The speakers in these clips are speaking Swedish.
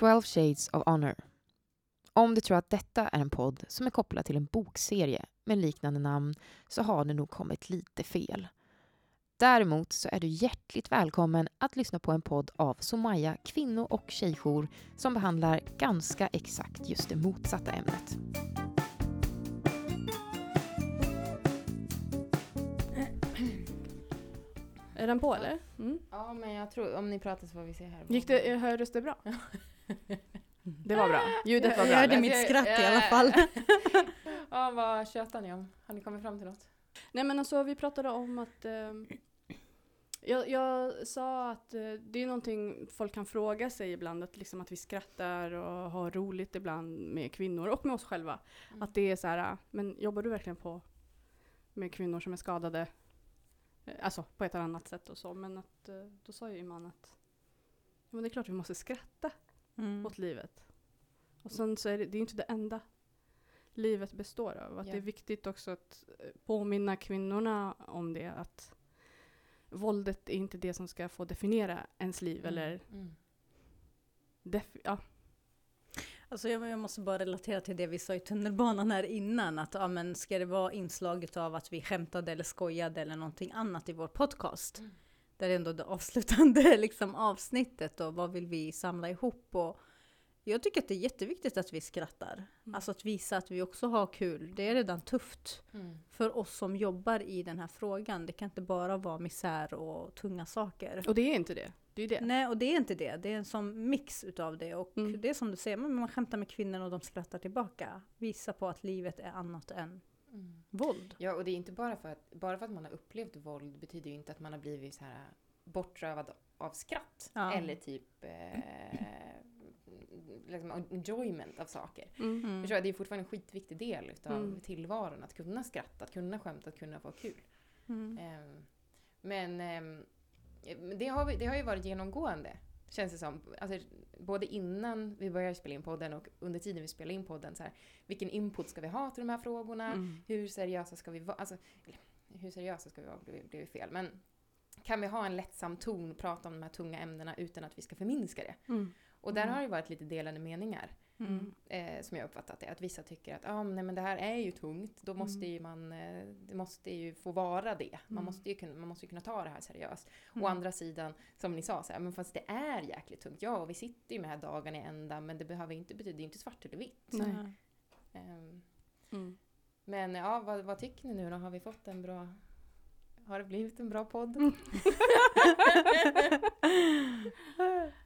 12 Shades of Honor. Om du tror att detta är en podd som är kopplad till en bokserie med liknande namn så har du nog kommit lite fel. Däremot så är du hjärtligt välkommen att lyssna på en podd av Somaya kvinno och tjejjour som behandlar ganska exakt just det motsatta ämnet. Är den på eller? Mm. Ja, men jag tror, om ni pratar så får vi se här. Gick det, hördes det bra? Det var bra. Ljudet var Jag bra. hörde eller? mitt skratt i alla fall. ja, vad tjötar ni om? Har ni kommit fram till något? Nej men alltså vi pratade om att ehm, jag, jag sa att eh, det är någonting folk kan fråga sig ibland, att, liksom att vi skrattar och har roligt ibland med kvinnor och med oss själva. Mm. Att det är så här, men jobbar du verkligen på med kvinnor som är skadade? Eh, Alltså på ett eller annat sätt och så. Men att, eh, då sa ju Iman att ja, men det är klart vi måste skratta Mm. åt livet. Och sen så är det, det är inte det enda livet består av. Att Ja. det är viktigt också att eh, påminna kvinnorna om det. Att våldet är inte det som ska få definiera ens liv. Eller Mm. def- ja. Alltså jag, jag måste bara relatera till det vi sa i tunnelbanan här innan. Att ja, men ska det vara inslaget av att vi skämtade eller skojade eller någonting annat i vår podcast. Mm. Där är ändå det avslutande liksom, avsnittet och vad vill vi samla ihop. Och jag tycker att det är jätteviktigt att vi skrattar. Mm. Alltså att visa att vi också har kul. Det är redan tufft Mm. för oss som jobbar i den här frågan. Det kan inte bara vara misär och tunga saker. Och det är inte det. Det är det. Nej, och det är inte det. Det är en sån mix utav det. Och Mm. det är som du säger, man skämtar med kvinnor och de skrattar tillbaka. Visa på att livet är annat än Mm. våld. Ja, och det är inte bara för att, bara för att man har upplevt våld betyder ju inte att man har blivit så här bortrövad av skratt. Ja. Eller typ eh, liksom enjoyment av saker. Mm. Mm. Det är fortfarande en skitviktig del utav Mm. tillvaron. Att kunna skratta, att kunna skämta, att kunna få kul. Mm. Ehm, men men det, har vi, det har ju varit genomgående, känns det som. Alltså, både innan vi började spela in podden och under tiden vi spelade in podden. Så här, vilken input ska vi ha till de här frågorna? Mm. Hur seriösa ska vi vara? Alltså, hur seriösa ska vi vara blev, blev fel. Men kan vi ha en lättsam ton, prata om de här tunga ämnena utan att vi ska förminska det? Mm. Och där Mm. har det varit lite delade meningar. Mm. Eh, som jag uppfattat det. Att vissa tycker att ah, nej, men det här är ju tungt. Då måste Mm. ju man, eh, det måste ju få vara det. Man, Mm. måste ju kunna, man måste ju kunna ta det här seriöst. Mm. Å andra sidan, som ni sa, så här, men fast det är jäkligt tungt. Ja, och vi sitter ju med här dagarna i ända, men det behöver inte betyda, det är inte svart eller vitt. Mm. men ja, vad, vad tycker ni nu då? Har vi fått en bra... Har det blivit en bra podd?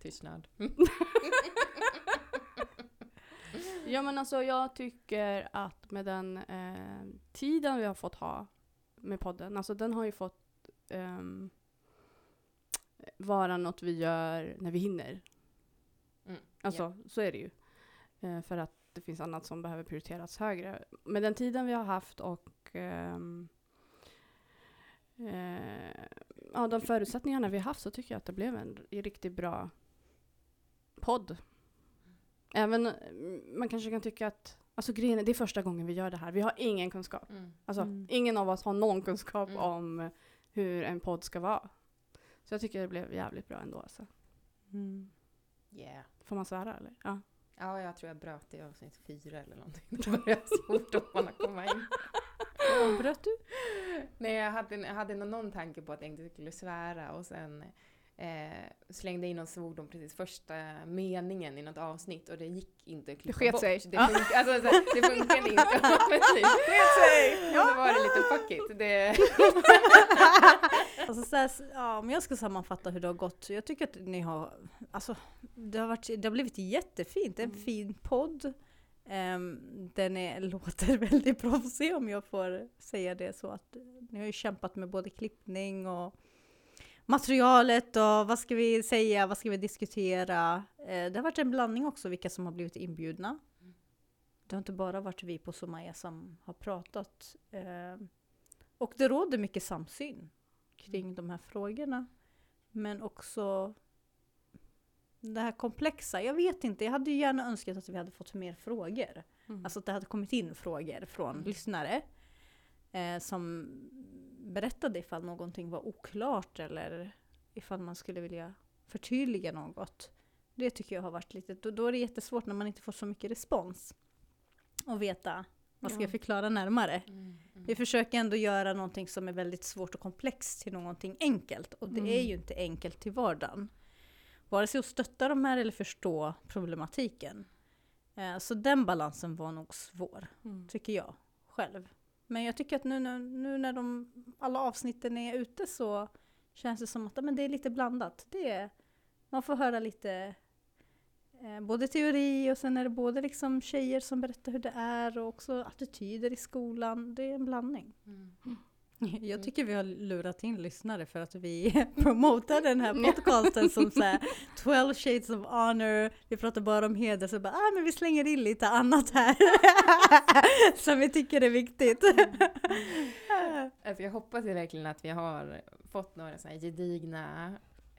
Tystnad. Ja men alltså jag tycker att med den eh, tiden vi har fått ha med podden, alltså den har ju fått ehm, vara något vi gör när vi hinner. Mm, Alltså så är det ju. Eh, för att det finns annat som behöver prioriteras högre. Med den tiden vi har haft och ehm, eh, ja, de förutsättningarna vi har haft så tycker jag att det blev en riktigt bra podd. Även mm, man kanske kan tycka att Alltså grejen det är första gången vi gör det här. Vi har ingen kunskap. Mm. Alltså Mm. ingen av oss har någon kunskap Mm. om hur en podd ska vara. Så jag tycker det blev jävligt bra ändå alltså. Mm. Yeah. Får man svära eller? Ja. Ja, jag tror jag bröt det i avsnitt fyra eller någonting. Det började svordomarna komma in. Bröt du? Nej, jag hade, jag hade någon tanke på att jag inte skulle svära och sen eh, slängde in någon svordom precis första meningen i något avsnitt och det gick inte att klippa sket bort. sig. Det, fun- alltså, så, här, det funkade inte. Men typ. Och då var det lite fuck it. Det, Alltså så här, ja, om jag ska sammanfatta hur det har gått. Jag tycker att ni har, alltså det har, varit, det har blivit jättefint. En Mm. fin podd. Um, den är, låter väldigt proffsig om jag får säga det så. att Ni har ju kämpat med både klippning och materialet och vad ska vi säga, vad ska vi diskutera. Eh, det har varit en blandning också vilka som har blivit inbjudna. Det har inte bara varit vi på Somaya som har pratat. Eh, och det råder mycket samsyn kring de här frågorna. Men också det här komplexa. Jag vet inte, jag hade ju gärna önskat att vi hade fått mer frågor. Mm. Alltså att det hade kommit in frågor från Mm. lyssnare. Eh, som berättade ifall någonting var oklart eller ifall man skulle vilja förtydliga något. Det tycker jag har varit lite, då, då är det jättesvårt när man inte får så mycket respons. Och veta, vad ska Ja. jag förklara närmare? Mm, Vi försöker ändå göra någonting som är väldigt svårt och komplext till någonting enkelt. Och det Mm. är ju inte enkelt till vardagen. Vare sig att stötta de här eller förstå problematiken. Eh, Så den balansen var nog svår, Mm. tycker jag själv. Men jag tycker att nu, nu, nu när de, alla avsnitten är ute så känns det som att men det är lite blandat. Det är, man får höra lite eh, både teori och sen är det både liksom tjejer som berättar hur det är och också attityder i skolan. Det är en blandning. Mm. Jag tycker vi har lurat in lyssnare för att vi promotar den här podcasten som så här 12 shades of honor, vi pratar bara om heder, så bara ah, men vi slänger in lite annat här. Som vi tycker är viktigt. Alltså jag hoppas ju verkligen att vi har fått några såna här gedigna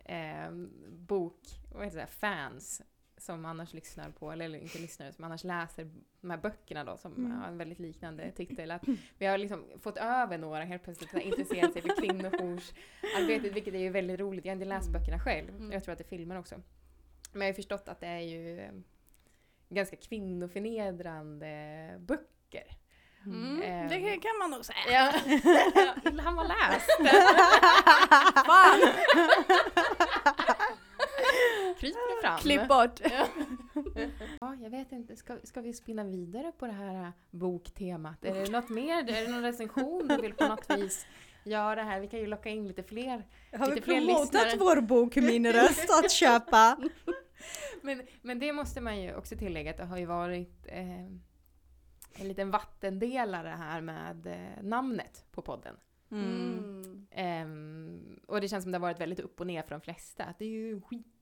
eh, bok, vad heter det, fans som annars lyssnar på, eller inte lyssnar, som annars läser de här böckerna då som Mm. har en väldigt liknande titel. Att vi har liksom fått över några helt plötsligt som har intresserat sig för kvinnojoursarbetet, vilket är ju väldigt roligt. Jag har inte läst böckerna själv, Mm. jag tror att det är filmer också. Men jag har ju förstått att det är ju ganska kvinnoförnedrande böcker. Mm. Ehm. Det kan man nog säga. Ja, han var läst. Fan! Kryper det fram. Klipp bort. Ja, jag vet inte. Ska, ska vi spinna vidare på det här äh, boktemat? Är det något mer? Är det någon recension du vill på något vis göra här? Vi kan ju locka in lite fler. Har vi Lite fler promotat lyssnare. vår bok Min röst att köpa? Men, men det måste man ju också tillägga att det har ju varit eh, en liten vattendelare här med eh, namnet på podden. Mm. Ehm, och det känns som det har varit väldigt upp och ner för de flesta. Att det är ju skitsmart.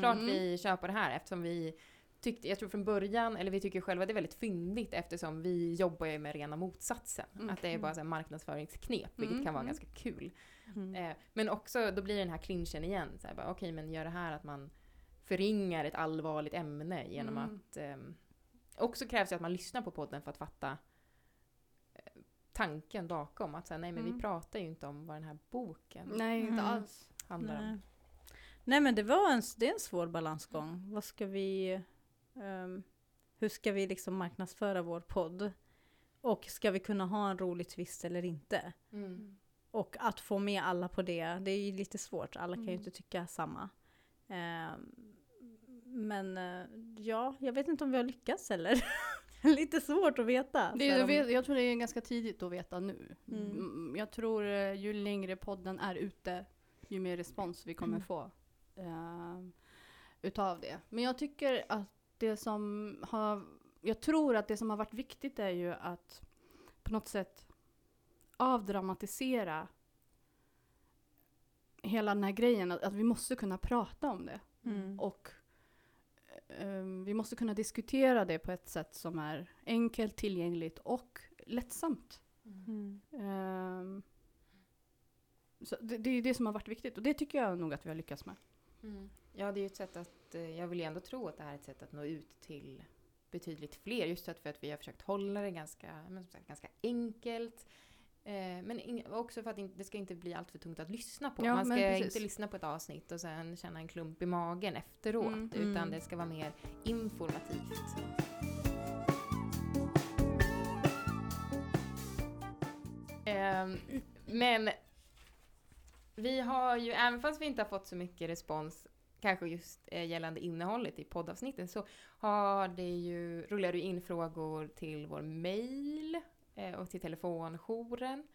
Klart Mm. vi kör på det här eftersom vi tyckte, jag tror från början, eller vi tycker själva det är väldigt fyndigt eftersom vi jobbar ju med rena motsatsen. Mm. Att det är bara så här marknadsföringsknep, vilket Mm, kan vara mm. ganska kul. Mm. Eh, men också, då blir den här clinchen igen. Så Okej, men gör det här att man förringar ett allvarligt ämne genom Mm. att... ehm, också krävs det att man lyssnar på podden för att fatta eh, tanken bakom. Att säga, nej men vi Mm. pratar ju inte om vad den här boken Nej, inte Mm. alls. handlar Nej. om. Nej men det var en, det är en svår balansgång. Vad ska vi, ehm, hur ska vi liksom marknadsföra vår podd? Och ska vi kunna ha en rolig twist eller inte? Mm. Och att få med alla på det, det är ju lite svårt. Alla kan ju Mm. inte tycka samma. Ehm, men eh, ja, jag vet inte om vi har lyckats heller. lite svårt att veta. Det, jag, vet, jag tror det är ganska tidigt att veta nu. Mm. Mm, Jag tror eh, ju längre podden är ute, ju mer respons vi kommer Mm. få eh, utav det. Men jag tycker att det som har, jag tror att det som har varit viktigt är ju att på något sätt avdramatisera hela den här grejen, att, att vi måste kunna prata om det. Mm. Och eh, vi måste kunna diskutera det på ett sätt som är enkelt, tillgängligt och lättsamt. Mm. Ehm, så det, det är det som har varit viktigt och det tycker jag nog att vi har lyckats med. Mm. Ja, det är ju ett sätt att, eh, jag vill ju ändå tro att det här är ett sätt att nå ut till betydligt fler. Just för att vi har försökt hålla det ganska, men som sagt, ganska enkelt. Eh, men också för att det ska inte bli allt för tungt att lyssna på. Ja, Man ska inte lyssna på ett avsnitt och sen känna en klump i magen efteråt. Mm. Utan Mm. det ska vara mer informativt. Ehm, men vi har ju, även fast vi inte har fått så mycket respons, kanske just eh, gällande innehållet i poddavsnitten, så har det ju, rullar du in frågor till vår mail eh, och till telefonjouren.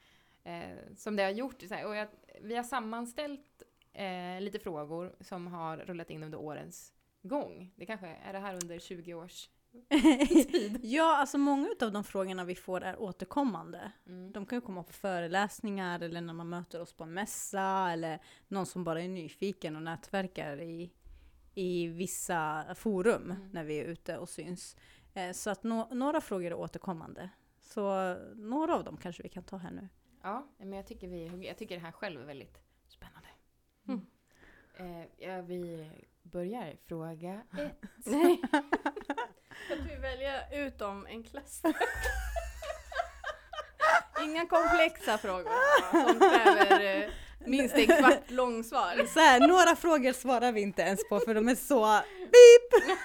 Eh, som det har gjort. Och jag, vi har sammanställt eh, lite frågor som har rullat in under årens gång. Det kanske är det här under 20 års ja, alltså många av de frågorna vi får är återkommande. mm. De kan ju komma på föreläsningar eller när man möter oss på en mässa eller någon som bara är nyfiken och nätverkar i, i vissa forum Mm. när vi är ute och syns. Eh, så att nå- några frågor är återkommande. Så några av dem kanske vi kan ta här nu. Ja, men jag tycker, vi, jag tycker det här själv är väldigt spännande. Mm. Eh, ja, vi börjar fråga ett. Kan vi välja ut de enklaste? Inga komplexa frågor som kräver eh, Minst en kvart lång svar. Så här, några frågor svarar vi inte ens på för de är så beep!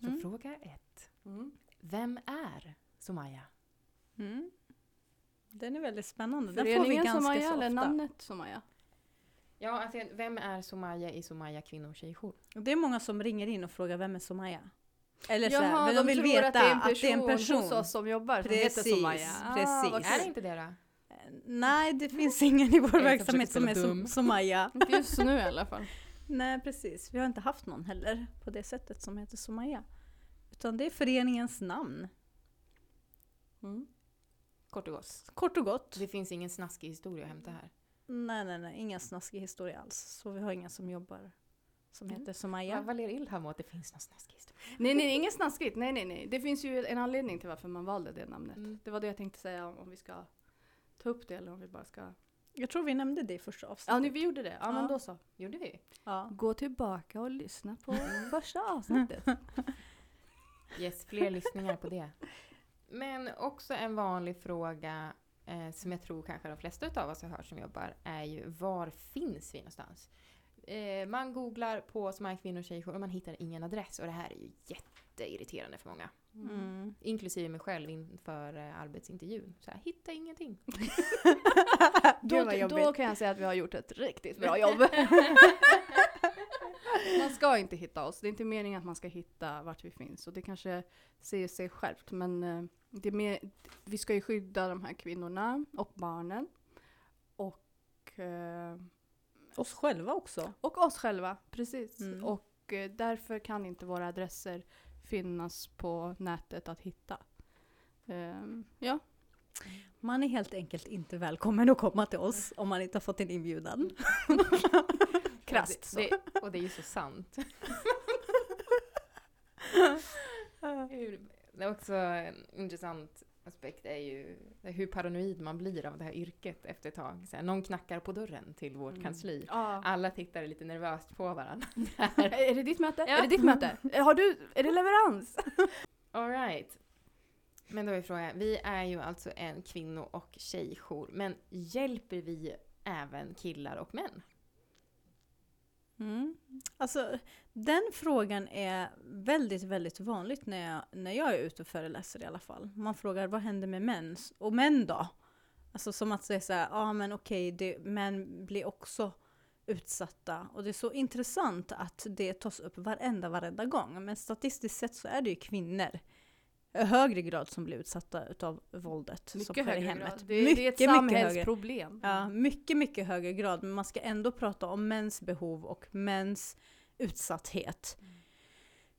Så Mm. fråga ett. Vem är Somaya? Mm. Den är väldigt spännande. Den får vi Föreningen ganska Somaya så eller ofta. namnet Somaya? Ja, alltså, vem är Somaya i Somaya kvinno och tjejjour? Det är många som ringer in och frågar vem är Somaya? Eller så här, Jaha, men de, de vill veta att det är en att det är en person, person. hos oss som jobbar som Precis, heter Somaya. Ah, precis. Är det inte det då? Nej, det finns ingen i vår som verksamhet som är som dum. Somaya. Just nu i alla fall. Nej, precis. Vi har inte haft någon heller på det sättet som heter Somaya. Utan det är föreningens namn. Mm. Kort och gott. Kort och gott. Det finns ingen snaskig historia att hämta här. Nej, nej, nej. Ingen snaskig historia alls. Så vi har ingen som jobbar som Mm. heter Ja. Somaya. Ler Ilham åt att det finns någon snaskig historia? Nej, nej, inget snaskigt. Nej, nej, nej. Det finns ju en anledning till varför man valde det namnet. Mm. Det var det jag tänkte säga om, vi ska ta upp det eller om vi bara ska... Jag tror vi nämnde det i första avsnittet. Ja, nu, vi gjorde det. Ja, men Ja. då så. Gjorde vi? Ja. Gå tillbaka och lyssna på första avsnittet. Yes, fler lyssningar på det. Men också en vanlig fråga eh, som jag tror kanske de flesta av oss har hört som jobbar är ju var finns vi någonstans? Eh, man googlar på Somaya kvinnor och tjejjour och man hittar ingen adress och det här är ju jätteirriterande för många. Mm. Inklusive mig själv inför eh, arbetsintervjun. Så här, hitta ingenting. Då, då kan jag säga att vi har gjort ett riktigt bra jobb. man ska inte hitta oss. Det är inte meningen att man ska hitta vart vi finns. Och det kanske säger sig självt. Men eh, det är mer, vi ska ju skydda de här kvinnorna och barnen. Och, eh, Oss själva också. och oss själva, precis. Mm. Och eh, därför kan inte våra adresser finnas på nätet att hitta. Ehm, ja, Man är helt enkelt inte välkommen att komma till oss om man inte har fått en inbjudan. krasst och så. det, det, och det är ju så sant. Hur, det är också en intressant aspekt är ju hur paranoid man blir av det här yrket efter ett tag. Så här, någon knackar på dörren till vårt Mm. kansli. Ja. Alla tittar lite nervöst på varandra. Är det ditt möte? Ja. Är det ditt möte? Har du, är det leverans? All right. Men då är frågan, vi är ju alltså en kvinno och tjejjour, men hjälper vi även killar och män? Mm. Alltså, den frågan är väldigt, väldigt vanligt när jag, när jag är ute och föreläser i alla fall. Man frågar vad händer med män? Och män då? Alltså som att säga så här, ja ah, men okej, okay, män blir också utsatta. Och det är så intressant att det tas upp varenda, varenda gång. Men statistiskt sett så är det ju kvinnor högre grad som blir utsatta utav våldet som Mycket sker i hemmet. grad. Det, det är ett samhällsproblem. Ja, mycket, mycket högre grad. Men man ska ändå prata om mäns behov och mäns utsatthet.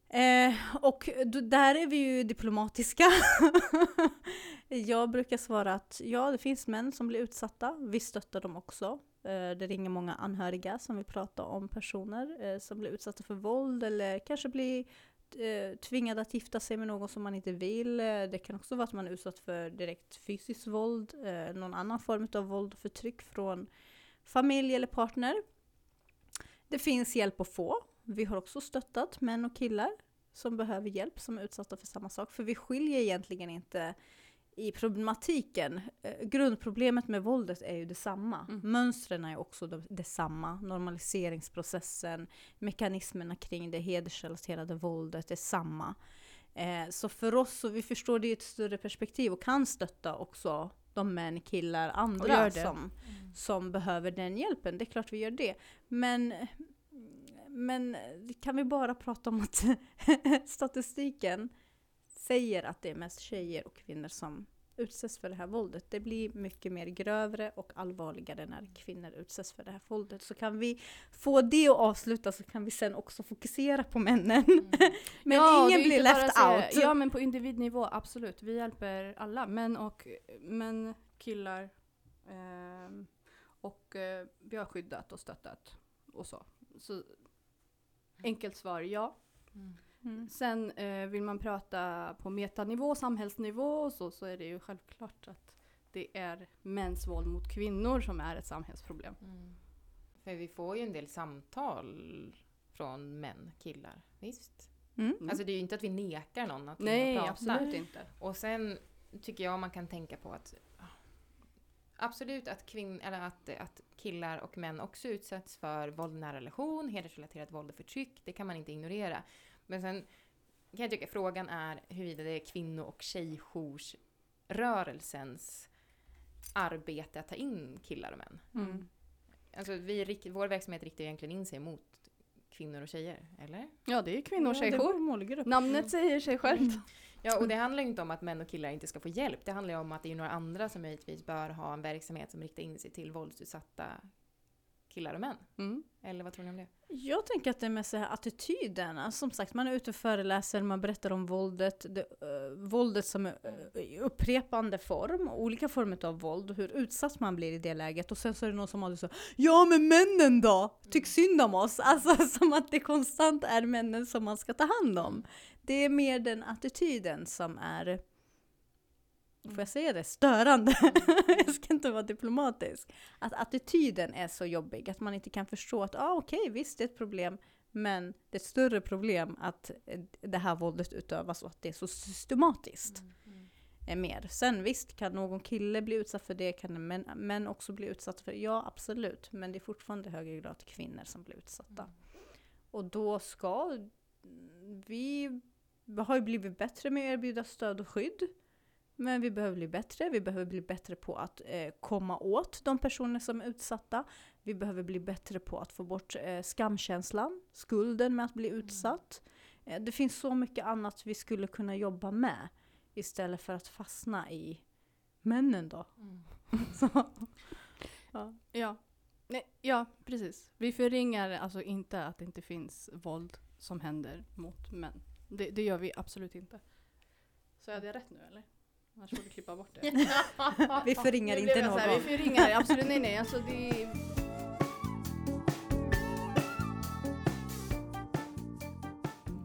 Eh, och då, där är vi ju diplomatiska. jag brukar svara att ja, det finns män som blir utsatta. Vi stöttar dem också. Eh, det ringer många anhöriga som vill prata om personer eh, som blir utsatta för våld eller kanske blir Eh, tvingad att gifta sig med någon som man inte vill. Eh, det kan också vara att man är utsatt för direkt fysiskt våld, eh, någon annan form av våld och förtryck från familj eller partner. Det finns hjälp att få. Vi har också stöttat män och killar som behöver hjälp, som är utsatta för samma sak. För vi skiljer egentligen inte i problematiken. Eh, grundproblemet med våldet är ju detsamma. Mm. Mönstren är också de- detsamma. Normaliseringsprocessen, mekanismerna kring det hedersrelaterade våldet är samma. Eh, så för oss, så vi förstår det i ett större perspektiv och kan stötta också de män, killar, andra som, som behöver den hjälpen. Det är klart vi gör det. Men, men kan vi bara prata om att statistiken säger att det är mest tjejer och kvinnor som utsätts för det här våldet. Det blir mycket mer grövre och allvarligare när kvinnor utsätts för det här våldet. Så kan vi få det att avsluta så kan vi sen också fokusera på männen. Men Ja, ingen blir left out. Ja, men på individnivå, absolut. Vi hjälper alla, män och män, killar. ehm, och eh, vi har skyddat och stöttat och så. så enkelt svar, ja. Mm. Sen eh, vill man prata på metanivå, samhällsnivå och så, så är det ju självklart att det är mäns våld mot kvinnor som är ett samhällsproblem. Mm. För vi får ju en del samtal från män, killar. Visst? Mm. Mm. Alltså det är ju inte att vi nekar någon att Nej, prata. absolut inte. Och sen tycker jag man kan tänka på att Absolut att, kvinn, eller att, att killar och män också utsätts för våld i nära relation, hedersrelaterat våld och förtryck. Det kan man inte ignorera. Men sen kan jag tycka frågan är huruvida det är kvinno och tjejjoursrörelsens arbete att ta in killar och män. Mm. Alltså vi, vår verksamhet riktar egentligen in sig mot kvinnor och tjejer, eller? Ja, det är kvinnor och Ja, tjejjour. målgrupp. Namnet säger sig självt. Ja, och det handlar ju inte om att män och killar inte ska få hjälp. Det handlar ju om att det är några andra som möjligtvis bör ha en verksamhet som riktar in sig till våldsutsatta killar och män. Mm. Eller vad tror ni om det? Jag tänker att det är med så här attityden. Alltså, som sagt, man är ute och föreläser, man berättar om våldet. Det, eh, våldet som är eh, i upprepande form, olika former av våld, hur utsatt man blir i det läget. Och sen så är det någon som alltid så Ja men männen då! Tyck synd om oss! Alltså som att det konstant är männen som man ska ta hand om. Det är mer den attityden som är Får jag säga det? Störande. jag ska inte vara diplomatisk. Att attityden är så jobbig, att man inte kan förstå att ah, okej, visst det är ett problem, men det är ett större problem att eh, det här våldet utövas och att det är så systematiskt. Är mer. Sen visst, kan någon kille bli utsatt för det, kan män, män också bli utsatta för det? Ja, absolut. Men det är fortfarande högre grad kvinnor som blir utsatta. Och då ska vi har ju blivit bättre med att erbjuda stöd och skydd. Men vi behöver bli bättre. Vi behöver bli bättre på att eh, komma åt de personer som är utsatta. Vi behöver bli bättre på att få bort eh, skamkänslan, skulden med att bli utsatt. Eh, det finns så mycket annat vi skulle kunna jobba med istället för att fastna i männen då. Så, ja. Ja. Nej, ja, precis. Vi förringar alltså inte att det inte finns våld som händer mot män. Det, det gör vi absolut inte. Så jag rätt nu eller? Annars får du klippa bort det. Vi förringar Nu inte så här, någon. Vi förringar absolut, nej nej. Alltså det,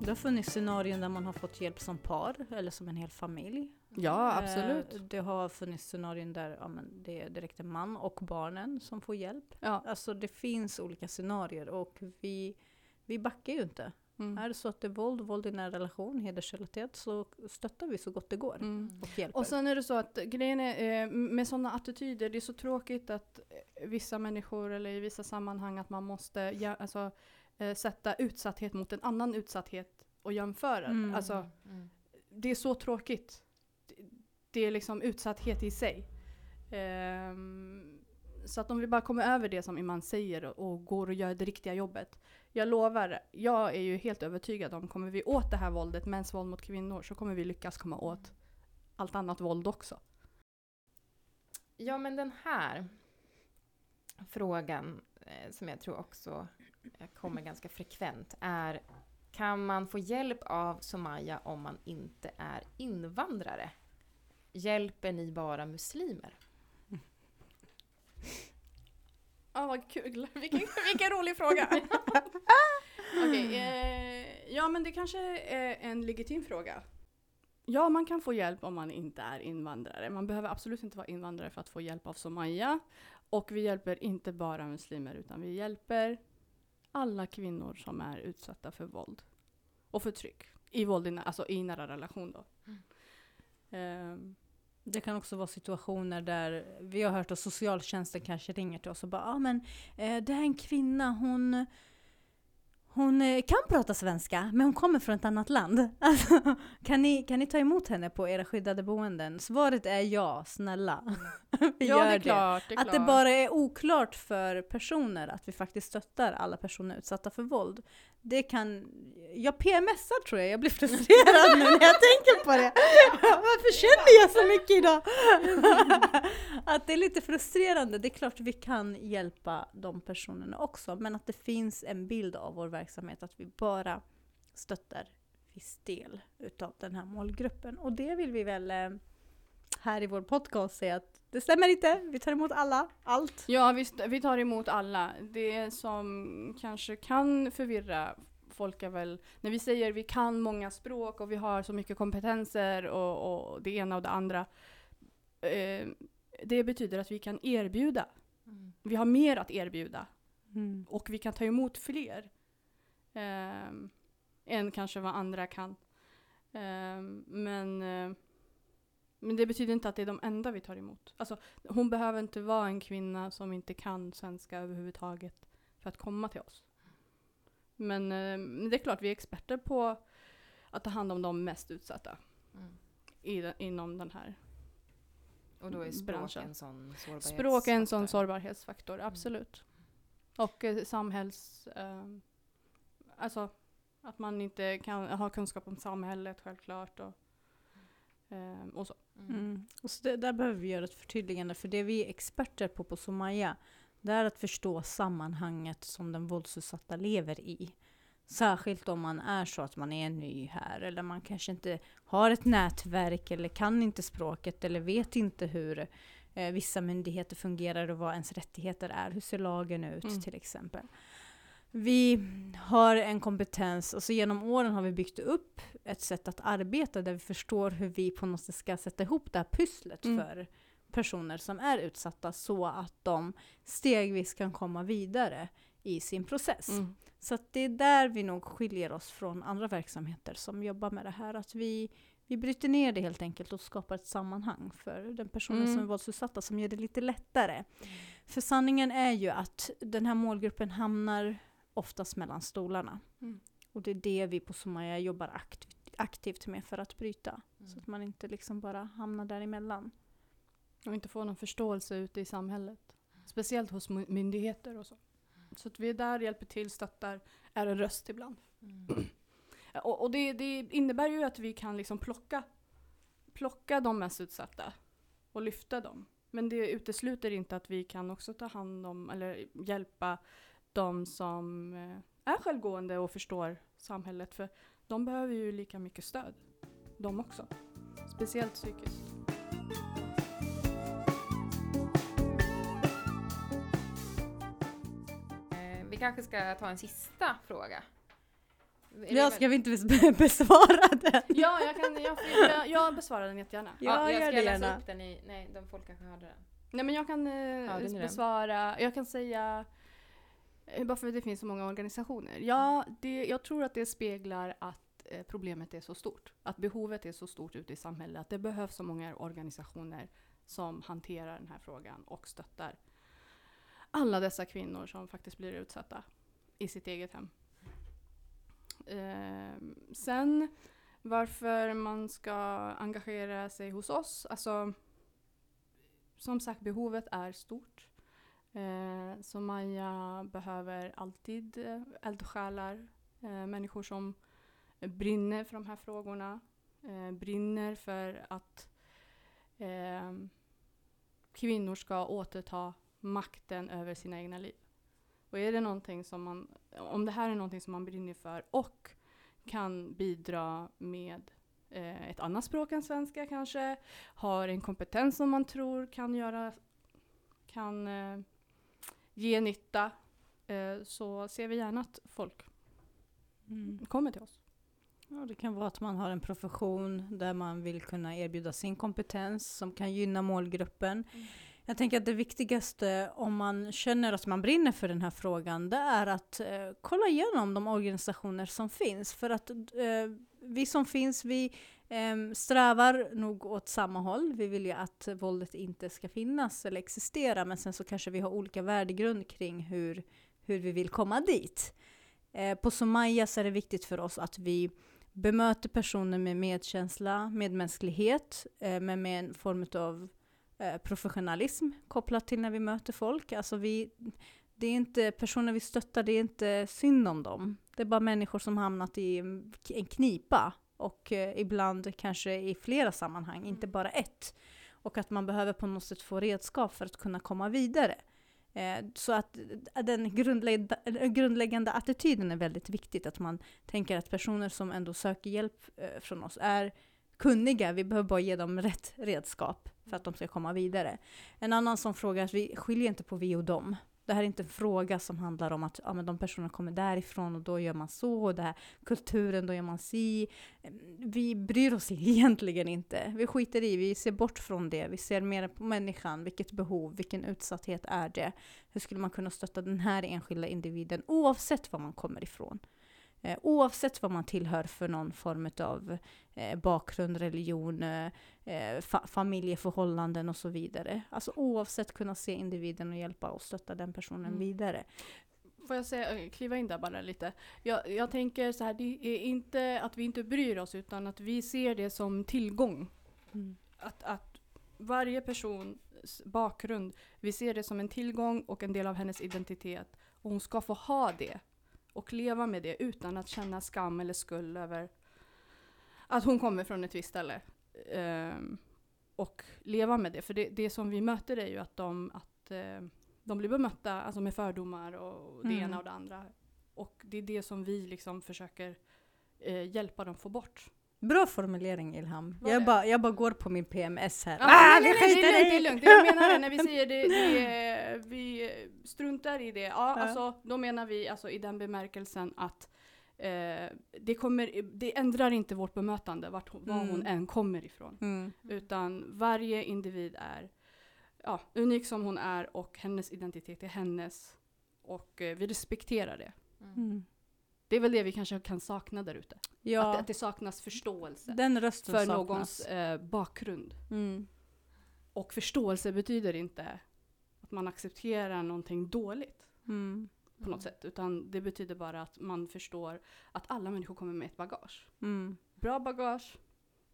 Det har funnits scenarion där man har fått hjälp som par eller som en hel familj. ja, absolut. Eh, Det har funnits scenarion där ja, men det är direkt en man och barnen som får hjälp. Ja. Alltså det finns olika scenarier och vi, vi backar ju inte. Mm. Är det så att det är våld, våld i nära relation, hedersrelaterat så stöttar vi så gott det går Mm. och hjälper. Och sen är det så att grejen är, eh, med sådana attityder, det är så tråkigt att eh, vissa människor eller i vissa sammanhang att man måste alltså, eh, sätta utsatthet mot en annan utsatthet och jämföra. Mm. Alltså, det är så tråkigt. Det- är liksom utsatthet i sig. Ehm, så att om vi bara kommer över det som Iman säger och, och går och gör det riktiga jobbet. Jag lovar, jag är ju helt övertygad om, kommer vi åt det här våldet, mäns våld mot kvinnor, så kommer vi lyckas komma åt allt annat våld också. Ja, men den här frågan eh, som jag tror också kommer ganska frekvent är kan man få hjälp av Somaya om man inte är invandrare? Hjälper ni bara muslimer? Ja, vad kul. Vilken, vilken rolig fråga. Okej, eh, ja men det kanske är en legitim fråga. Ja, man kan få hjälp om man inte är invandrare. Man behöver absolut inte vara invandrare för att få hjälp av Somaya. Och vi hjälper inte bara muslimer, utan vi hjälper alla kvinnor som är utsatta för våld och förtryck. I våld, alltså i nära relation då. Ehm, Det kan också vara situationer där vi har hört att socialtjänsten kanske ringer till oss och bara ah, men eh, det här är en kvinna, hon, hon eh, kan prata svenska men hon kommer från ett annat land. Alltså, kan, ni, kan ni ta emot henne på era skyddade boenden? Svaret är ja, snälla. vi ja, gör det klart. Det är Att det klart. bara är oklart för personer att vi faktiskt stöttar alla personer utsatta för våld. Det kan... Jag PMSar tror jag, jag blir frustrerad nu när jag tänker på det. Varför känner jag så mycket idag? att det är lite frustrerande. Det är klart vi kan hjälpa de personerna också, men att det finns en bild av vår verksamhet att vi bara stöttar viss del utav den här målgruppen. Och det vill vi väl eh, här i vår podcast säga att det stämmer inte. Vi tar emot alla, allt. Ja, visst, vi tar emot alla. Det som kanske kan förvirra folk är väl när vi säger vi kan många språk och vi har så mycket kompetenser och, och det ena och det andra. Eh, det betyder att vi kan erbjuda. Vi har mer att erbjuda och vi kan ta emot fler. Eh, än kanske vad andra kan. Eh, men, eh, Men det betyder inte att det är de enda vi tar emot. Alltså, hon behöver inte vara en kvinna som inte kan svenska överhuvudtaget för att komma till oss. Men eh, det är klart, vi är experter på att ta hand om de mest utsatta Mm. i, inom den här. Och då är språk Branschen. en sån sårbarhetsfaktor. Språk är en sån sårbarhetsfaktor, absolut. Och eh, samhälls... Eh, alltså, att man inte kan ha kunskap om samhället självklart. Och, eh, och så. Mm. Mm. Och så det, där behöver vi göra ett förtydligande, för det vi är experter på på Somaya, det är att förstå sammanhanget som den våldsutsatta lever i. Särskilt om man är så att man är ny här, eller man kanske inte har ett nätverk, eller kan inte språket, eller vet inte hur eh, vissa myndigheter fungerar och vad ens rättigheter är. Hur ser lagen ut Mm. till exempel? Vi har en kompetens, och så genom åren har vi byggt upp ett sätt att arbeta där vi förstår hur vi på något sätt ska sätta ihop det här pusslet Mm. för personer som är utsatta så att de stegvis kan komma vidare i sin process. Mm. Så det är där vi nog skiljer oss från andra verksamheter som jobbar med det här. Att vi, vi bryter ner det helt enkelt och skapar ett sammanhang för den personen Mm. som är våldsutsatta som gör det lite lättare. För sanningen är ju att den här målgruppen hamnar oftast mellan stolarna. Mm. Och det är det vi på Somaya jobbar aktivt, aktivt med för att bryta. Mm. Så att man inte liksom bara hamnar däremellan. Och inte få någon förståelse ute i samhället. Speciellt hos my- myndigheter och så. Så att vi är där, hjälper till, stöttar, är en röst ibland. Mm. Och, och det, det innebär ju att vi kan liksom plocka, plocka de mest utsatta och lyfta dem. Men det utesluter inte att vi kan också ta hand om eller hjälpa de som eh, är självgående och förstår samhället. För de behöver ju lika mycket stöd, de också. Speciellt psykiskt. Eh, Vi kanske ska ta en sista fråga. Är Ja, ska vi inte bes- besvara den? Ja, jag, kan, jag, jag, jag besvarar den jättegärna. Ja, jag gör ska det läsa gärna. upp den i... Nej, de folk kanske hörde den. Nej men jag kan eh, är den. besvara, jag kan säga, bara för att det finns så många organisationer. Ja, det, jag tror att det speglar att eh, problemet är så stort. Att behovet är så stort ute i samhället. Att det behövs så många organisationer som hanterar den här frågan och stöttar alla dessa kvinnor som faktiskt blir utsatta i sitt eget hem. Eh, sen varför man ska engagera sig hos oss, alltså som sagt, behovet är stort. Eh, så Maja behöver alltid eh, eldsjälar, eh, människor som brinner för de här frågorna, eh, brinner för att eh, kvinnor ska återta makten över sina egna liv. Och är det någonting som man, om det här är någonting som man brinner för och kan bidra med eh, ett annat språk än svenska kanske, har en kompetens som man tror kan göra kan eh, ge nytta eh, så ser vi gärna att folk Mm. kommer till oss. Ja, det kan vara att man har en profession där man vill kunna erbjuda sin kompetens som kan gynna målgruppen. Mm. Jag tänker att det viktigaste om man känner att man brinner för den här frågan, det är att eh, kolla igenom de organisationer som finns. För att eh, vi som finns, vi Ehm, strävar nog åt samma håll. Vi vill ju att våldet inte ska finnas eller existera, men sen så kanske vi har olika värdegrund kring hur, hur vi vill komma dit. Ehm, på Somaya så är det viktigt för oss att vi bemöter personer med medkänsla, medmänsklighet, eh, men med en form av eh, professionalism kopplat till när vi möter folk. Alltså vi, det är inte personer vi stöttar, det är inte synd om dem. Det är bara människor som hamnat i en knipa och eh, ibland kanske i flera sammanhang, inte bara ett. Och att man behöver på något sätt få redskap för att kunna komma vidare. Eh, så att eh, den grundlägg- grundläggande attityden är väldigt viktigt. Att man tänker att personer som ändå söker hjälp eh, från oss är kunniga. Vi behöver bara ge dem rätt redskap för att de ska komma vidare. En annan sån fråga är att vi skiljer inte på vi och dem. Det här är inte en fråga som handlar om att ja, men de personerna kommer därifrån och då gör man så, och det här kulturen, då gör man si. Vi bryr oss egentligen inte. Vi skiter i, vi ser bort från det. Vi ser mer på människan, vilket behov, vilken utsatthet är det? Hur skulle man kunna stötta den här enskilda individen oavsett var man kommer ifrån? Eh, oavsett vad man tillhör för någon form av eh, bakgrund, religion, eh, eh, fa familjeförhållanden och så vidare. Alltså oavsett kunna se individen och hjälpa och stötta den personen Mm. vidare. Får jag säga, kliva in där bara lite? Jag, jag tänker så här, det är inte att vi inte bryr oss utan att vi ser det som tillgång. Att, att varje persons bakgrund, vi ser det som en tillgång och en del av hennes identitet. Och hon ska få ha det och leva med det utan att känna skam eller skuld över att hon kommer från ett visst ställe. Ehm, och leva med det. För det, det som vi möter är ju att de, att, eh, de blir bemötta alltså med fördomar och det Mm. ena och det andra. Och det är det som vi liksom försöker eh, hjälpa dem få bort. Bra formulering Ilham. Var Jag det? bara, jag bara går på min PMS här. Ja, ah, nej, nej, nej, det är lugnt, det är lugnt. Det jag menar är när vi säger det, det är, vi struntar i det. Ja, Ja. alltså då menar vi alltså i den bemärkelsen att eh, det, kommer, det ändrar inte vårt bemötande vart, hon- var Mm. hon än kommer ifrån. Mm. Utan varje individ är ja, unik som hon är och hennes identitet är hennes. Och eh, vi respekterar det. Mm. Det är väl det vi kanske kan sakna där ute. Att, Ja, att det saknas förståelse för saknas. någons eh, bakgrund. Mm. Och förståelse betyder inte att man accepterar någonting dåligt Mm. På något sätt. Utan det betyder bara att man förstår att alla människor kommer med ett bagage. Mm. Bra bagage,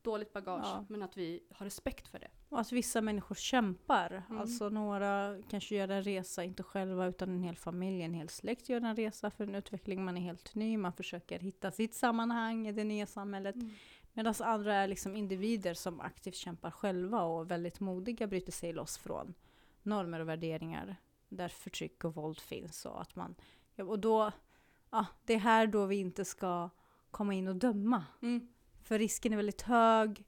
dåligt bagage, Ja. men att vi har respekt för det. Och att vissa människor kämpar. Mm. Alltså några kanske gör en resa, inte själva utan en hel familj, en hel släkt gör en resa för en utveckling. Man är helt ny, man försöker hitta sitt sammanhang i det nya samhället. Medan andra är liksom individer som aktivt kämpar själva och väldigt modiga bryter sig loss från normer och värderingar där förtryck och våld finns. Och, att man, och då, ja, det är här då vi inte ska komma in och döma. Mm. För risken är väldigt hög.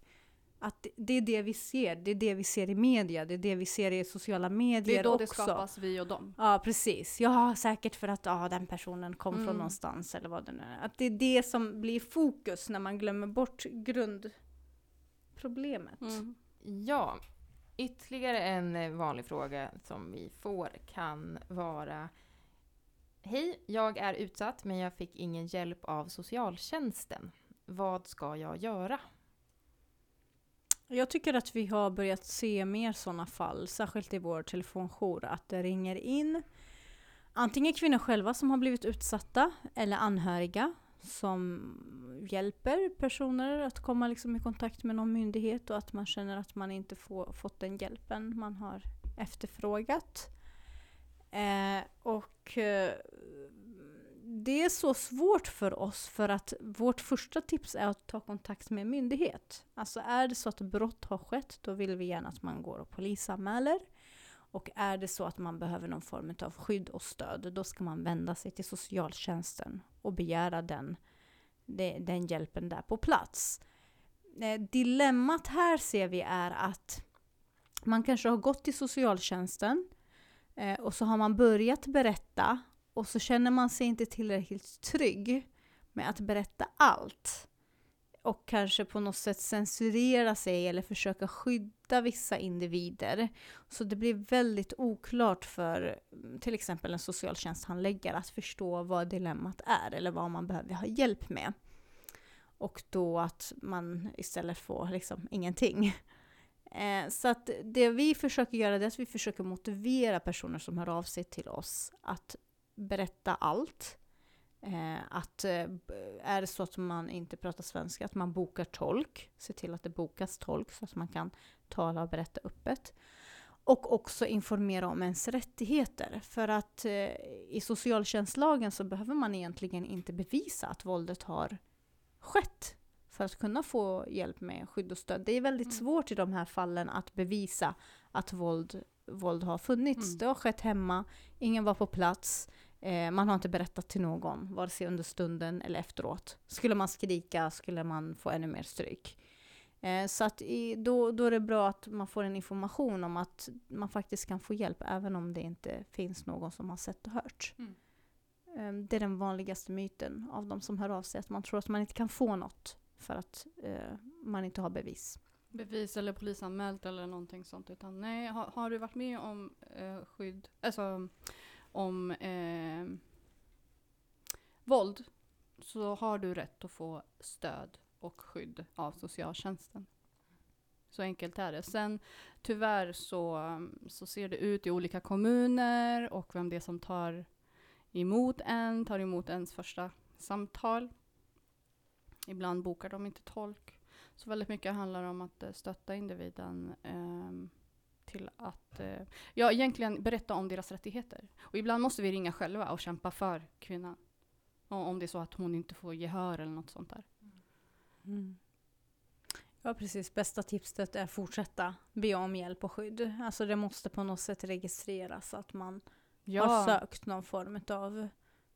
Att det, det är det vi ser. Det är det vi ser i media. Det är det vi ser i sociala medier Det är då det också. skapas vi och dem. Ja, precis. Ja, säkert för att ja, den personen kom Mm. från någonstans eller vad det nu är. Att det är det som blir fokus när man glömmer bort grundproblemet. Mm. Ja, ytterligare en eh, vanlig fråga som vi får kan vara Hej, jag är utsatt men jag fick ingen hjälp av socialtjänsten. Vad ska jag göra? Jag tycker att vi har börjat se mer sådana fall, särskilt i vår telefonjour, att det ringer in antingen kvinnor själva som har blivit utsatta eller anhöriga som hjälper personer att komma liksom i kontakt med någon myndighet och att man känner att man inte få, fått den hjälpen man har efterfrågat. Eh, och eh, det är så svårt för oss för att vårt första tips är att ta kontakt med myndighet. Alltså är det så att brott har skett, då vill vi gärna att man går och polisanmäler. Och är det så att man behöver någon form av skydd och stöd, då ska man vända sig till socialtjänsten och begära den, den hjälpen där på plats. Eh, dilemmat här ser vi är att man kanske har gått till socialtjänsten eh, och så har man börjat berätta och så känner man sig inte tillräckligt trygg med att berätta allt. Och kanske på något sätt censurera sig eller försöka skydda vissa individer. Så det blir väldigt oklart för mm, till exempel en socialtjänsthandläggare att förstå vad dilemmat är eller vad man behöver ha hjälp med. Och då att man istället får liksom ingenting. Eh, så att det vi försöker göra är att vi försöker motivera personer som hör av sig till oss att berätta allt. Eh, att eh, är det så att man inte pratar svenska, att man bokar tolk. Se till att det bokas tolk så att man kan tala och berätta öppet. Och också informera om ens rättigheter. För att eh, i socialtjänstlagen så behöver man egentligen inte bevisa att våldet har skett för att kunna få hjälp med skydd och stöd. Det är väldigt Mm. svårt i de här fallen att bevisa att våld, våld har funnits. Mm. Det har skett hemma, ingen var på plats, eh, man har inte berättat till någon, vare sig under stunden eller efteråt. Skulle man skrika skulle man få ännu mer stryk. Eh, så att i, då, då är det bra att man får en information om att man faktiskt kan få hjälp även om det inte finns någon som har sett och hört. Mm. Eh, det är den vanligaste myten av de som hör av sig, att man tror att man inte kan få något för att eh, man inte har bevis. Bevis eller polisanmält eller någonting sånt. Utan nej, har, har du varit med om eh, skydd, alltså om eh, våld så har du rätt att få stöd och skydd av socialtjänsten. Så enkelt är det. Sen tyvärr så, så ser det ut i olika kommuner och vem det är som tar emot en, tar emot ens första samtal. Ibland bokar de inte tolk. Så väldigt mycket handlar om att eh, stötta individen eh, till att eh, ja, egentligen berätta om deras rättigheter. Och ibland måste vi ringa själva och kämpa för kvinnan. Och om det är så att hon inte får gehör eller något sånt där. Mm. Ja precis, bästa tipset är att fortsätta be om hjälp och skydd. Alltså det måste på något sätt registreras att man har sökt någon form av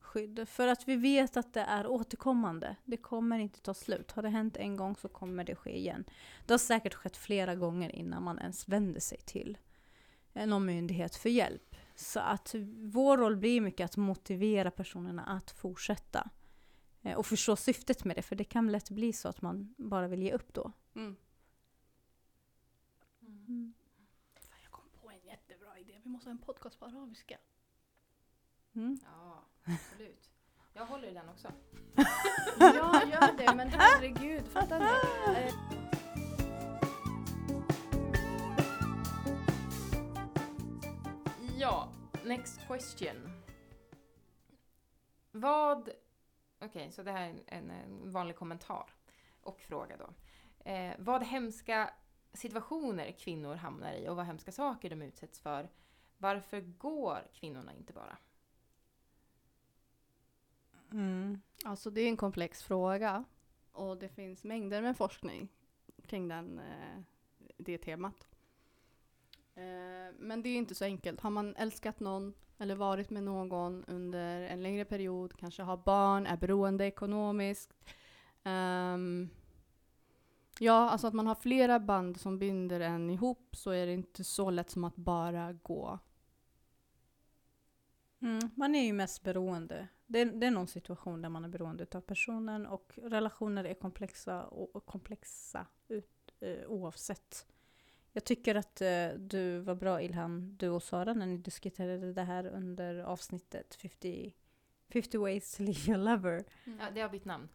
skydd. För att vi vet att det är återkommande. Det kommer inte ta slut. Har det hänt en gång så kommer det ske igen. Det har säkert skett flera gånger innan man ens vänder sig till någon myndighet för hjälp. Så att vår roll blir mycket att motivera personerna att fortsätta. Eh, och förstå syftet med det, för det kan lätt bli så att man bara vill ge upp då. Mm. Fan, jag kom på en jättebra idé. Vi måste ha en podcast på arabiska. Mm. Ja, absolut. Jag håller i den också. ja, gör det. Men herregud, fattar ni? Eh, Ja, next question. Vad... Okej, så det här är en, en vanlig kommentar och fråga då. Eh, vad hemska situationer kvinnor hamnar i och vad hemska saker de utsätts för. Varför går kvinnorna inte bara? Mm. Alltså det är en komplex fråga. Och det finns mängder med forskning kring den, eh, det temat. Eh, men det är inte så enkelt. Har man älskat någon eller varit med någon under en längre period, kanske har barn, är beroende ekonomiskt. Um, ja, alltså att man har flera band som binder en ihop så är det inte så lätt som att bara gå. Mm. Man är ju mest beroende. Det är, det är någon situation där man är beroende av personen och relationer är komplexa och, och komplexa ut, eh, oavsett. Jag tycker att eh, du var bra Ilham, du och Sara, när ni diskuterade det här under avsnittet 50, 50 ways to leave your lover. Ja, det har bytt namn.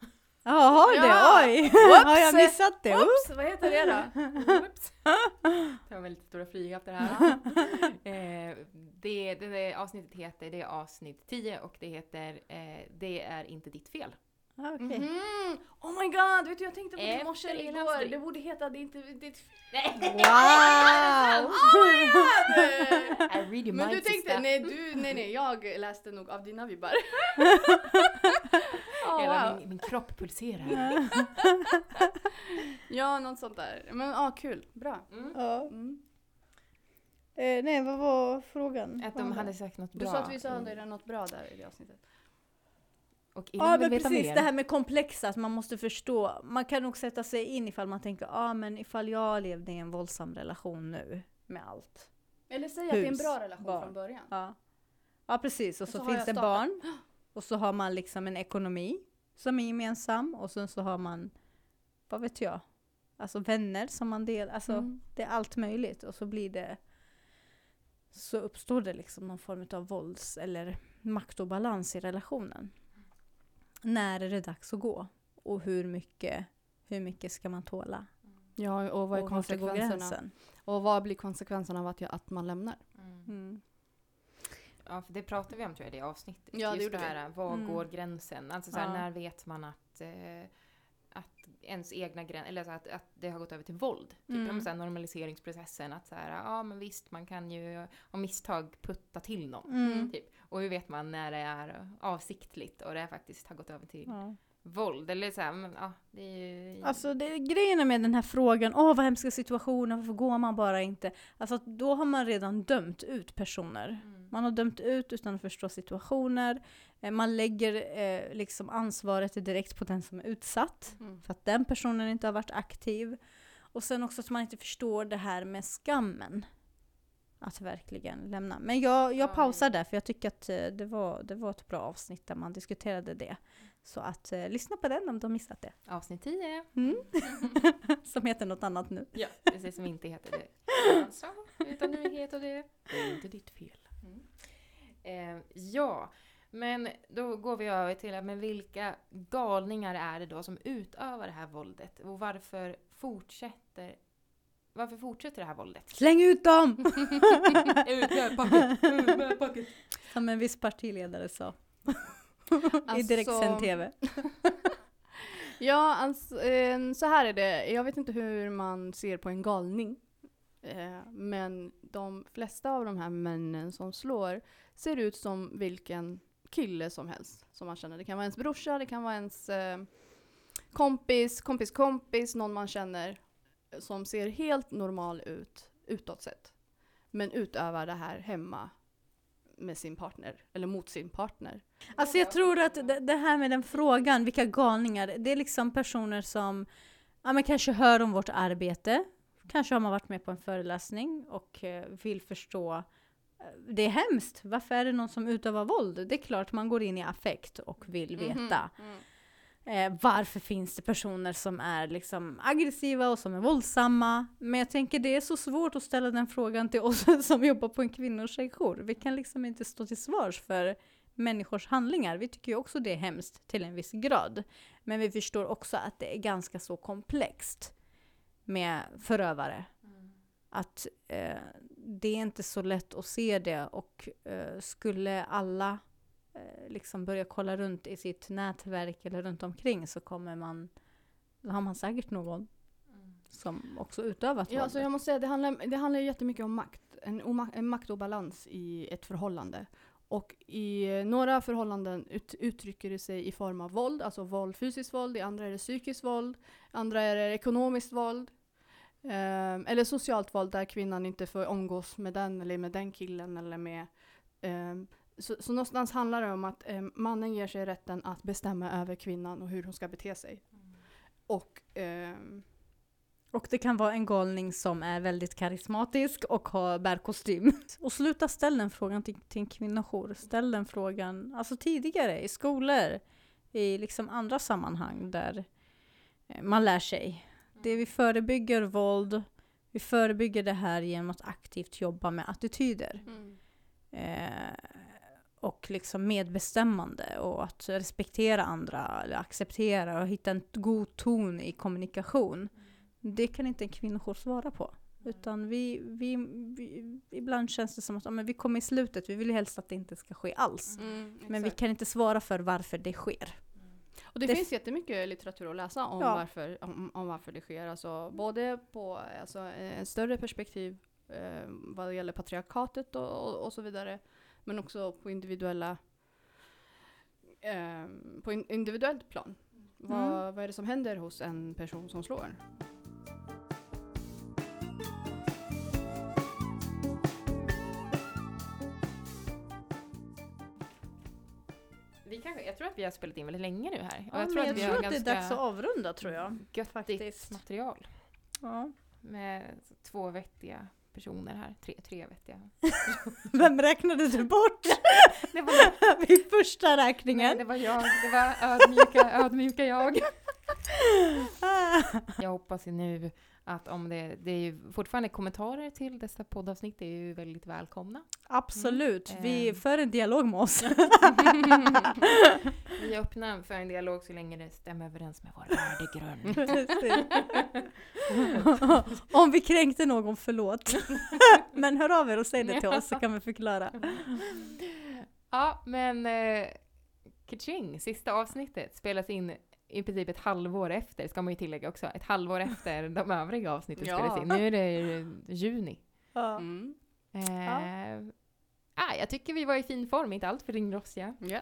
Ja, har Ja! det? Oj! har jag missat det? Oops, vad heter det då? Oops. Det var väldigt stora flyghatter här. eh, det, det, det avsnittet heter, det är avsnitt 10 och det heter eh, Det är inte ditt fel. Ah, okej. Mhm. Oh my god, vet du jag tänkte på det i morse eller igår. Det borde heta det är inte ditt Nej! Wow! I read your Men du tänkte, nej du, nej nej, jag läste nog av dina vibbar. Oh, Hela wow. min, min kropp pulserar. Ja, något sånt där. Men ja, ah, kul. Bra. Mm. Ja. Mm. Eh, nej, vad var frågan? Att de hade sagt något Du bra. sa att vi sa det något bra där i det avsnittet. Och Ja men precis, mer. det här med komplexa, att man måste förstå. Man kan nog sätta sig in ifall man tänker, ja ah, men ifall jag levde i en våldsam relation nu med allt. Eller säg att det är en bra relation barn. från början. Ja, ja precis. Och Och så, så finns det startat. barn. Och så har man liksom en ekonomi som är gemensam. Och sen så har man, vad vet jag, alltså vänner som man delar. Alltså Mm. det är allt möjligt. Och så blir det, så uppstår det liksom någon form av vålds eller maktobalans i relationen. När är det dags att gå? Och hur mycket, hur mycket ska man tåla? Ja, och vad är och konsekvenserna? Och vad blir konsekvenserna av att, jag, att man lämnar? Mm. Mm. Ja, för det pratade vi om tror jag i det avsnittet. Ja, det Just det här, var Mm. går gränsen? Alltså så här, Ja. när vet man att, eh, att ens egna gränser, eller så att, att det har gått över till våld? Typ mm. så här, normaliseringsprocessen, att så här, ja men visst man kan ju av misstag putta till någon. Mm. Typ. Och hur vet man när det är avsiktligt och det faktiskt har gått över till Ja. Våld? Eller så här, ja, det är ju... Alltså det, grejen med den här frågan, åh vad hemska situationer, varför går man bara inte? Alltså då har man redan dömt ut personer. Mm. Man har dömt ut utan att förstå situationer. Eh, Man lägger eh, liksom ansvaret direkt på den som är utsatt. Mm. För att den personen inte har varit aktiv. Och sen också att man inte förstår det här med skammen. Att verkligen lämna. Men jag, jag Ja, pausar där för jag tycker att eh, det var, det var ett bra avsnitt där man diskuterade det. Så att eh, lyssna på den om du har missat det. Avsnitt 10. Mm. Som heter något annat nu. Ja, precis som inte heter det. Alltså, utan nu heter det Det är inte ditt fel. Eh, ja, Men då går vi över till men vilka galningar är det då som utövar det här våldet? Och varför fortsätter, varför fortsätter det här våldet? Släng ut dem! ut med packet! Ut med packet! Som en viss partiledare sa. I Alltså- direktsänd TV. Ja, alltså, eh, så här är det. Jag vet inte hur man ser på en galning. Eh, men de flesta av de här männen som slår ser ut som vilken kille som helst som man känner. Det kan vara ens brorsa, det kan vara ens eh, kompis, kompis kompis, någon man känner som ser helt normal ut utåt sett. Men utövar det här hemma med sin partner, eller mot sin partner. Alltså jag tror att det, här med den frågan, vilka galningar, det är liksom personer som ja, men kanske hör om vårt arbete. Kanske har man varit med på en föreläsning och eh, vill förstå. eh, Det är hemskt. Varför är det någon som utövar våld? Det är klart man går in i affekt och vill veta. Eh, varför finns det personer som är liksom aggressiva och som är våldsamma? Men jag tänker det är så svårt att ställa den frågan till oss som jobbar på en kvinno och tjejjour. Vi kan liksom inte stå till svars för människors handlingar. Vi tycker ju också det är hemskt till en viss grad. Men vi förstår också att det är ganska så komplext med förövare. Att eh, det är inte så lätt att se det och eh, skulle alla eh, liksom börja kolla runt i sitt nätverk eller runt omkring så kommer man, då har man säkert någon som också utövat Ja, alltså jag måste säga, det handlar, det handlar jättemycket om makt. En, en maktobalans i ett förhållande. Och i eh, några förhållanden ut, uttrycker det sig i form av våld, alltså våld, fysiskt våld, i andra är det psykiskt våld, andra är det ekonomiskt våld. Ehm, eller socialt våld där kvinnan inte får umgås med den eller med den killen eller med ehm, så, så någonstans handlar det om att ehm, mannen ger sig rätten att bestämma över kvinnan och hur hon ska bete sig. Och ehm, Och det kan vara en galning som är väldigt karismatisk och har, bär kostym. Och sluta ställa den frågan till, till en kvinnojour. Ställ den frågan alltså tidigare i skolor, i liksom andra sammanhang där eh, man lär sig. Det vi förebygger våld, vi förebygger det här genom att aktivt jobba med attityder. Eh, och liksom medbestämmande och att respektera andra eller acceptera och hitta en god ton i kommunikation. Det kan inte en kvinnojour svara på. Utan vi, vi, vi, ibland känns det som att men vi kommer i slutet, vi vill ju helst att det inte ska ske alls. Men vi kan inte svara för varför det sker. Och det, Det- finns jättemycket litteratur att läsa om, Ja. varför, om, om varför det sker. Alltså, både på alltså, en större perspektiv eh, vad det gäller patriarkatet och, och, och så vidare. Men också på individuella eh, på in, individuellt plan. Vad, vad är det som händer hos en person som slår? Jag tror att vi har spelat in väldigt länge nu här. Och Ja, jag tror att jag vi tror att det är dags att avrunda tror jag. göttigt faktiskt. material. Ja. Med två vettiga personer här. Tre, tre vettiga. Vem räknade du bort Det var, vid första nej, räkningen? det var jag. Det var ödmjuka, ödmjuka jag. Jag hoppas ju nu att om det, det är ju fortfarande kommentarer till dessa poddavsnitt är ju väldigt välkomna. Absolut, vi Ehm. för en dialog med oss. Vi är öppna för en dialog så länge det stämmer överens med vår värdegrund. Om vi kränkte någon, förlåt. Men hör av er och säg det till oss så kan vi förklara. Ja, men eh, Kaching, sista avsnittet spelas in i princip ett halvår efter, ska man ju tillägga också. Ett halvår efter de övriga avsnitten Ja. spelas in. Nu är det eh, juni. Ja. Mm. Eh, ah, jag tycker vi var i fin form, inte allt för ringrostiga. Ja.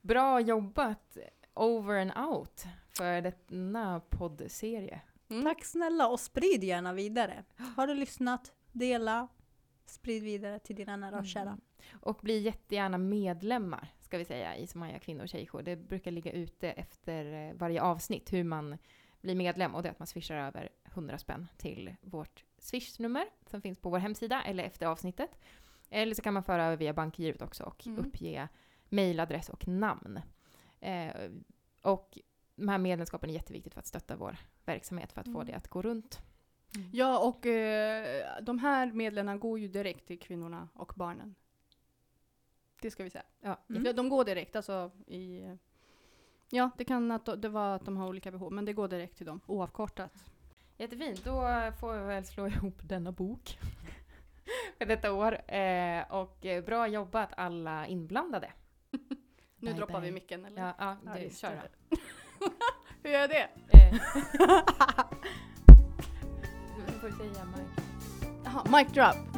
Bra jobbat, over and out, för denna poddserie. Mm. Tack snälla och sprid gärna vidare. Har du lyssnat, dela, sprid vidare till dina nära och kära. Mm. Och bli jättegärna medlemmar, ska vi säga, i Somaya kvinno och tjejjour. Det brukar ligga ute efter eh, varje avsnitt hur man blir medlem och det är att man swishar över 100 spänn till vårt swishnummer som finns på vår hemsida eller efter avsnittet. Eller så kan man föra över via bankgirot också och Mm. uppge mejladress och namn. Eh, och de här medlemskapen är jätteviktigt för att stötta vår verksamhet, för att få Mm. det att gå runt. Ja, och eh, de här medlen går ju direkt till kvinnorna och barnen. Det ska vi säga. Ja. Mm. För De går direkt, alltså i... Ja, det kan att det var att de har olika behov, men det går direkt till dem, oavkortat. Jättefint, då får vi väl slå ihop denna bok för detta år. Eh, och eh, bra jobbat alla inblandade. Nu Bye, droppar bye. vi micken, eller? Ja, ja, Ja, du, kör det. då. Hur gör jag det? Eh. Du får säga Mike. Jaha, mic drop.